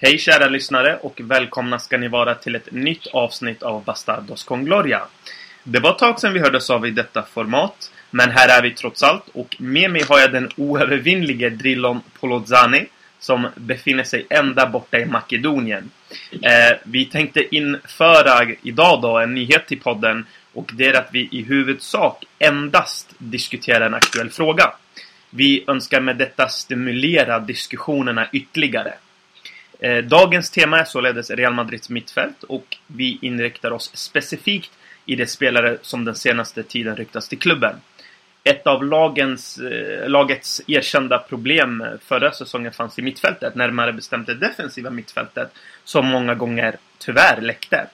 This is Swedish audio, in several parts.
Hej kära lyssnare och välkomna ska ni vara till ett nytt avsnitt av Bastardos con Gloria. Det var ett tag sedan vi hördes av i detta format, men här är vi trots allt och med mig har jag den oövervinnlige Drillon Polozani som befinner sig ända borta i Makedonien. Eh, vi tänkte införa idag då en nyhet till podden och det är att vi i huvudsak endast diskuterar en aktuell fråga. Vi önskar med detta stimulera diskussionerna ytterligare. Eh, dagens tema är således Real Madrids mittfält och vi inriktar oss specifikt i de spelare som den senaste tiden ryktas till klubben. Ett av lagens, eh, lagets erkända problem eh, förra säsongen fanns i mittfältet, närmare bestämt det defensiva mittfältet, som många gånger tyvärr läckte.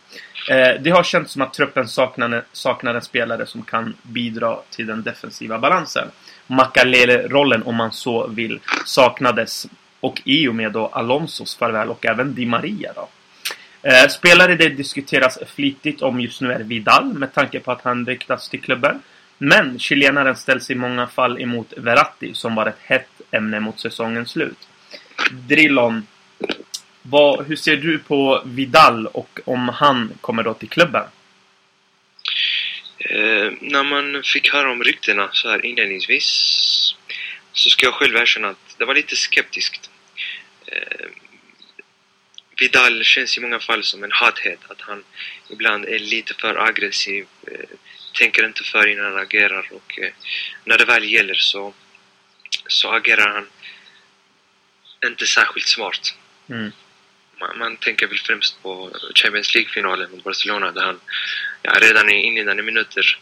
Eh, det har känts som att truppen saknar, saknar en spelare som kan bidra till den defensiva balansen. Makalele-rollen, om man så vill, saknades och i och med då Alonsos farväl och även Di Maria då. Eh, spelare det diskuteras flitigt om just nu är Vidal med tanke på att han ryktas till klubben. Men chilenaren ställs i många fall emot Verratti som var ett hett ämne mot säsongens slut. Drillon, vad, hur ser du på Vidal och om han kommer då till klubben? Eh, när man fick höra om ryktena så här inledningsvis så ska jag själv erkänna att det var lite skeptiskt. Eh, Vidal känns i många fall som en hathet, att han ibland är lite för aggressiv, eh, tänker inte för innan han agerar och eh, när det väl gäller så, så agerar han inte särskilt smart. Mm. Man, man, tänker väl främst på Champions League-finalen mot Barcelona där han ja, redan i inledande minuter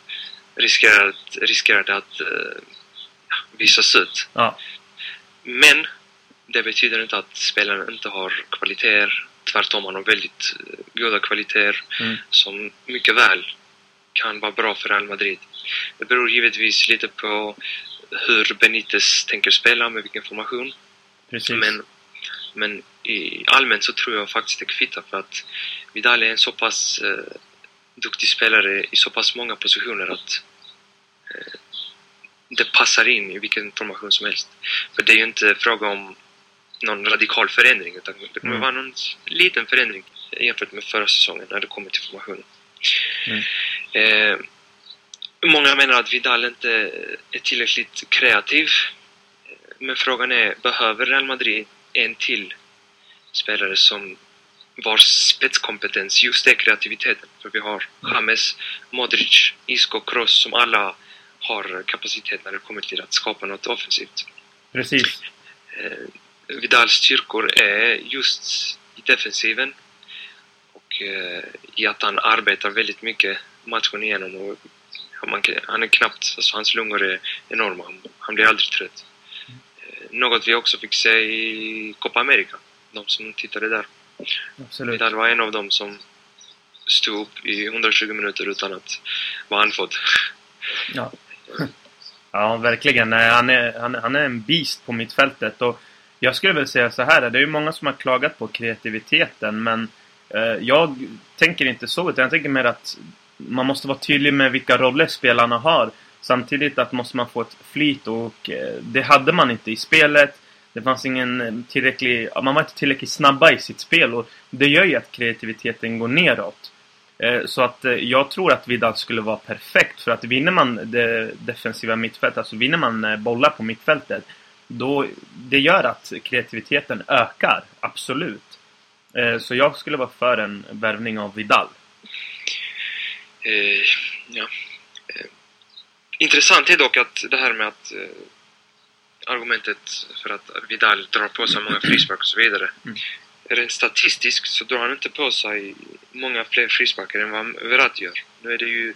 riskerade, riskerade att uh, visas ut. Ja. Men det betyder inte att spelaren inte har kvaliteter. Tvärtom, han har väldigt uh, goda kvaliteter mm. som mycket väl kan vara bra för Real Madrid. Det beror givetvis lite på hur Benitez tänker spela, med vilken formation. Precis. Men, men i allmänt så tror jag faktiskt det kvittar för att Vidal är en så pass eh, duktig spelare i så pass många positioner att eh, det passar in i vilken formation som helst. För det är ju inte fråga om någon radikal förändring utan det kommer mm. vara någon liten förändring jämfört med förra säsongen när det kommer till formationen. Mm. Eh, många menar att Vidal inte är tillräckligt kreativ. Men frågan är, behöver Real Madrid en till spelare som vars spetskompetens just är kreativiteten? För vi har James, Modric, Isco, Kroos som alla har kapacitet när det kommer till att skapa något offensivt. Precis. Eh, Vidals styrkor är just i defensiven och eh, i att han arbetar väldigt mycket matchen igenom. Och han är knappt, alltså hans lungor är enorma. Han, han blir aldrig trött. Eh, något vi också fick se i Copa America, de som tittade där. Absolut. Vidal var en av dem som stod upp i 120 minuter utan att vara andfådd. Ja. ja, verkligen. Han är, han, han är en beast på mittfältet. Och jag skulle väl säga så här, det är ju många som har klagat på kreativiteten, men eh, jag tänker inte så, utan jag tänker mer att man måste vara tydlig med vilka roller spelarna har. Samtidigt att måste man få ett flyt och eh, det hade man inte i spelet. Det fanns ingen tillräcklig... Man var inte tillräckligt snabba i sitt spel och det gör ju att kreativiteten går neråt. Eh, så att eh, jag tror att Vidal skulle vara perfekt för att vinner man det defensiva mittfältet, alltså vinner man eh, bollar på mittfältet, då det gör att kreativiteten ökar, absolut. Så jag skulle vara för en värvning av Vidal. Eh, ja. Eh, intressant är dock att det här med att eh, argumentet för att Vidal drar på sig många frisparkar och så vidare. Mm. Rent statistiskt så drar han inte på sig många fler frisparkar än vad Verratti gör. Nu är det ju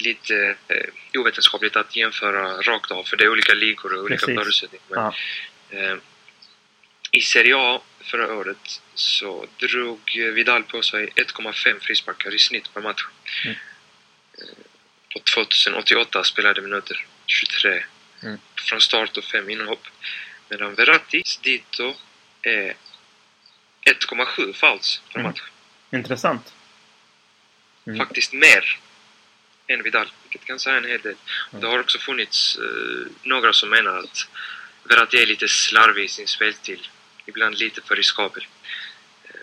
lite eh, ovetenskapligt att jämföra rakt av för det är olika ligor och olika förutsättningar. Men, ja. eh, I Serie A förra året så drog Vidal på sig 1,5 frisparkar i snitt per match. Mm. Eh, på 2088 spelade minuter, 23 mm. från start och 5 inhopp. Medan Verrattis dito är 1,7 fouls per mm. match. Intressant. Mm. Faktiskt mer än Vidal, vilket kan säga en hel del. Mm. Det har också funnits uh, några som menar att Verratti är lite slarvig i sin spelstil ibland lite för riskabel. Eh,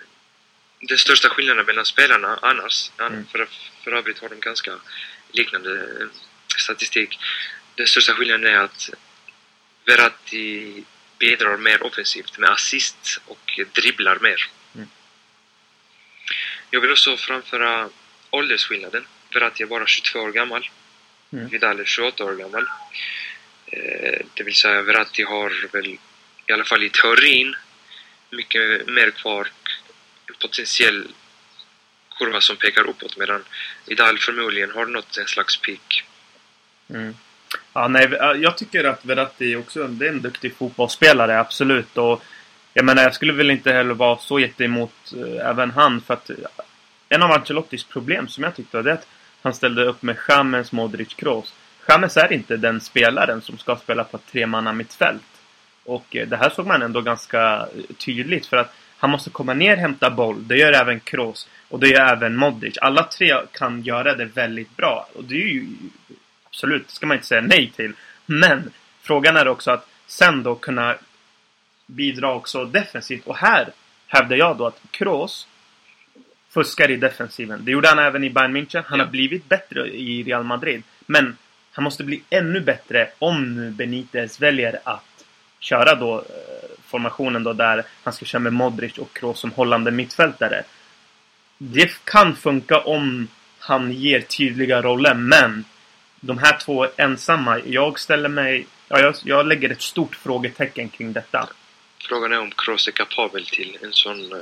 Den största skillnaden mellan spelarna annars, Mm. för, för övrigt har de ganska liknande eh, statistik. Den största skillnaden är att Verratti bidrar mer offensivt med assist och dribblar mer. Mm. Jag vill också framföra åldersskillnaden. Verratti är bara 22 år gammal. Mm. Vidal är 28 år gammal. Eh, det vill säga Verratti har väl, i alla fall i teorin, mycket mer kvar. En potentiell kurva som pekar uppåt medan Vidal förmodligen har nått en slags peak. Mm. Ja, nej, jag tycker att Verratti också det är en duktig fotbollsspelare, absolut. Och jag menar, jag skulle väl inte heller vara så jätteemot eh, även han. För att en av Ancelottis problem som jag tyckte var det att han ställde upp med Chamez, Modric, Kroos. Chamez är inte den spelaren som ska spela på ett tremanna mittfält. Och eh, det här såg man ändå ganska eh, tydligt för att han måste komma ner, hämta boll. Det gör även Kroos. Och det gör även Modric. Alla tre kan göra det väldigt bra. Och det är ju absolut, det ska man inte säga nej till. Men frågan är också att sen då kunna bidra också defensivt. Och här hävdar jag då att Kroos fuskar i defensiven. Det gjorde han även i Bayern München. Han Ja. har blivit bättre i Real Madrid. Men han måste bli ännu bättre om nu Benitez väljer att köra då eh, formationen då där han ska köra med Modric och Kroos som hållande mittfältare. Det kan funka om han ger tydliga roller, men de här två ensamma, jag ställer mig... Ja, jag, jag lägger ett stort frågetecken kring detta. Frågan är om Kroos är kapabel till en sån eh,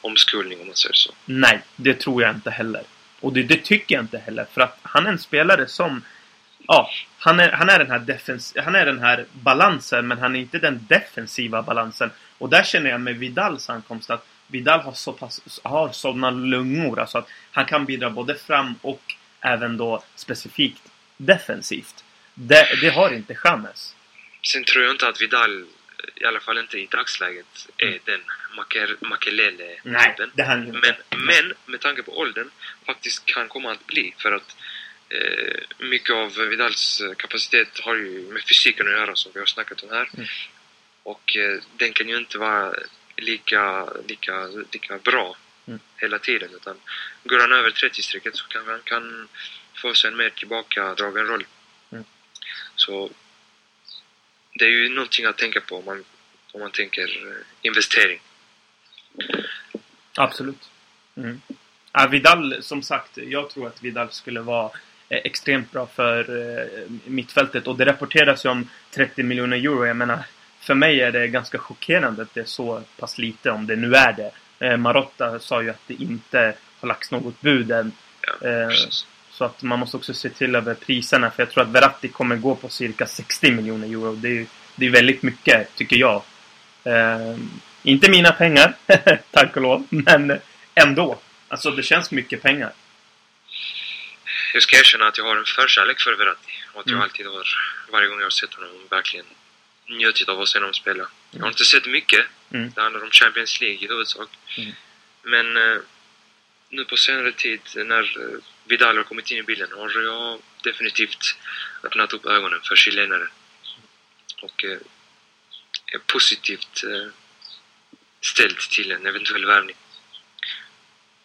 omskolning om man säger så. Nej, det tror jag inte heller. Och det, det tycker jag inte heller. För att han är en spelare som... Ja, han är, han är, den, här defens, han är den här balansen, men han är inte den defensiva balansen. Och där känner jag med Vidals ankomst att Vidal har så pass, har sådana lungor. Alltså att han kan bidra både fram och även då specifikt defensivt. Det, det har inte Chamez. Sen tror jag inte att Vidal, i alla fall inte i dagsläget, är Mm. den Makelele-typen. Men, men med tanke på åldern faktiskt kan komma att bli för att eh, mycket av Vidals eh, kapacitet har ju med fysiken att göra som vi har snackat om här. Mm. Och eh, den kan ju inte vara lika, lika, lika bra Mm. hela tiden utan går han över 30-strecket så kan han kan få sig en mer tillbakadragen roll. Mm. Så det är ju någonting att tänka på om man, om man tänker eh, investering. Absolut. Mm. Ja, Vidal, som sagt, jag tror att Vidal skulle vara eh, extremt bra för eh, mittfältet. Och det rapporteras ju om 30 miljoner euro. Jag menar, för mig är det ganska chockerande att det är så pass lite, om det nu är det. Marotta sa ju att det inte har lagts något bud än. Ja. Så att man måste också se till över priserna. För jag tror att Verratti kommer gå på cirka 60 miljoner euro. Det är, det är väldigt mycket, tycker jag. Eh, inte mina pengar, tack och lov. Men ändå. Alltså det känns mycket pengar. Jag ska erkänna att jag har en förkärlek för Verratti och att jag Mm. alltid har, varje gång jag har sett honom, verkligen njutit av att se honom spela. Jag har Mm. inte sett mycket. Mm. Det handlar om Champions League i huvudsak. Mm. Men eh, nu på senare tid när eh, Vidal har kommit in i bilden har jag definitivt öppnat upp ögonen för chilenare. Och eh, är positivt eh, ställd till en eventuell värvning.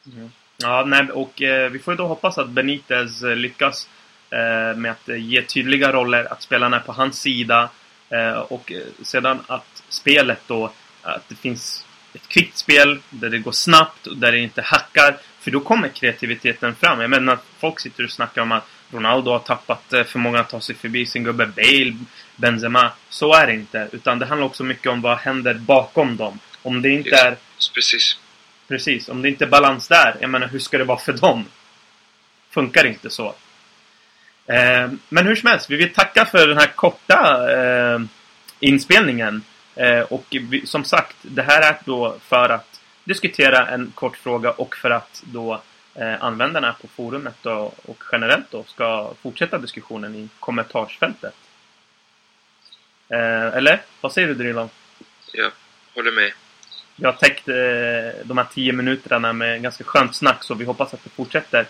Mm. Ja, nej, och eh, vi får ju då hoppas att Benitez eh, lyckas eh, med att eh, ge tydliga roller, att spelarna är på hans sida eh, och sedan att spelet då, att det finns ett kvickt spel där det går snabbt och där det inte hackar. För då kommer kreativiteten fram. Jag menar, folk sitter och snackar om att Ronaldo har tappat eh, för många att ta sig förbi sin gubbe Bale, Benzema. Så är det inte. Utan det handlar också mycket om vad händer bakom dem. Om det inte är Precis. Precis, om det inte är balans där, jag menar hur ska det vara för dem? Funkar inte så. Eh, men hur som helst, vi vill tacka för den här korta eh, inspelningen. Eh, och vi, som sagt, det här är då för att diskutera en kort fråga och för att då eh, användarna på forumet då, och generellt då ska fortsätta diskussionen i kommentarsfältet. Eh, eller? Vad säger du Drilon? Jag håller med. Vi har täckt de här tio minuterna med ganska skönt snack så vi hoppas att det fortsätter.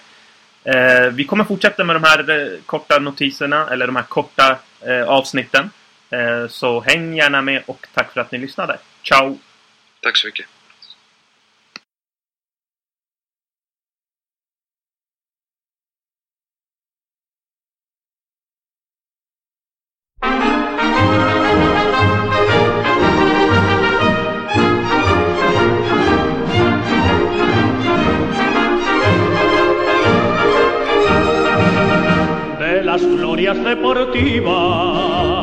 Vi kommer fortsätta med de här korta notiserna, eller de här korta avsnitten. Eh, så häng gärna med och tack för att ni lyssnade. Ciao! Tack så mycket. de las glorias deportivas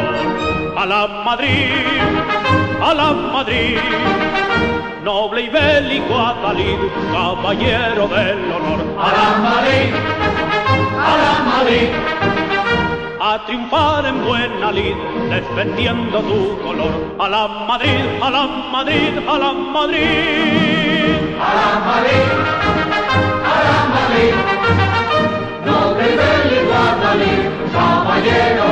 A la Madrid, a la Madrid, noble y bélico Atalid, caballero del honor. A la Madrid, a la Madrid, a triunfar en buena lid, defendiendo tu color. A la Madrid, a la Madrid, a la Madrid. A la Madrid, a la Madrid, noble y bélico Atalid, caballero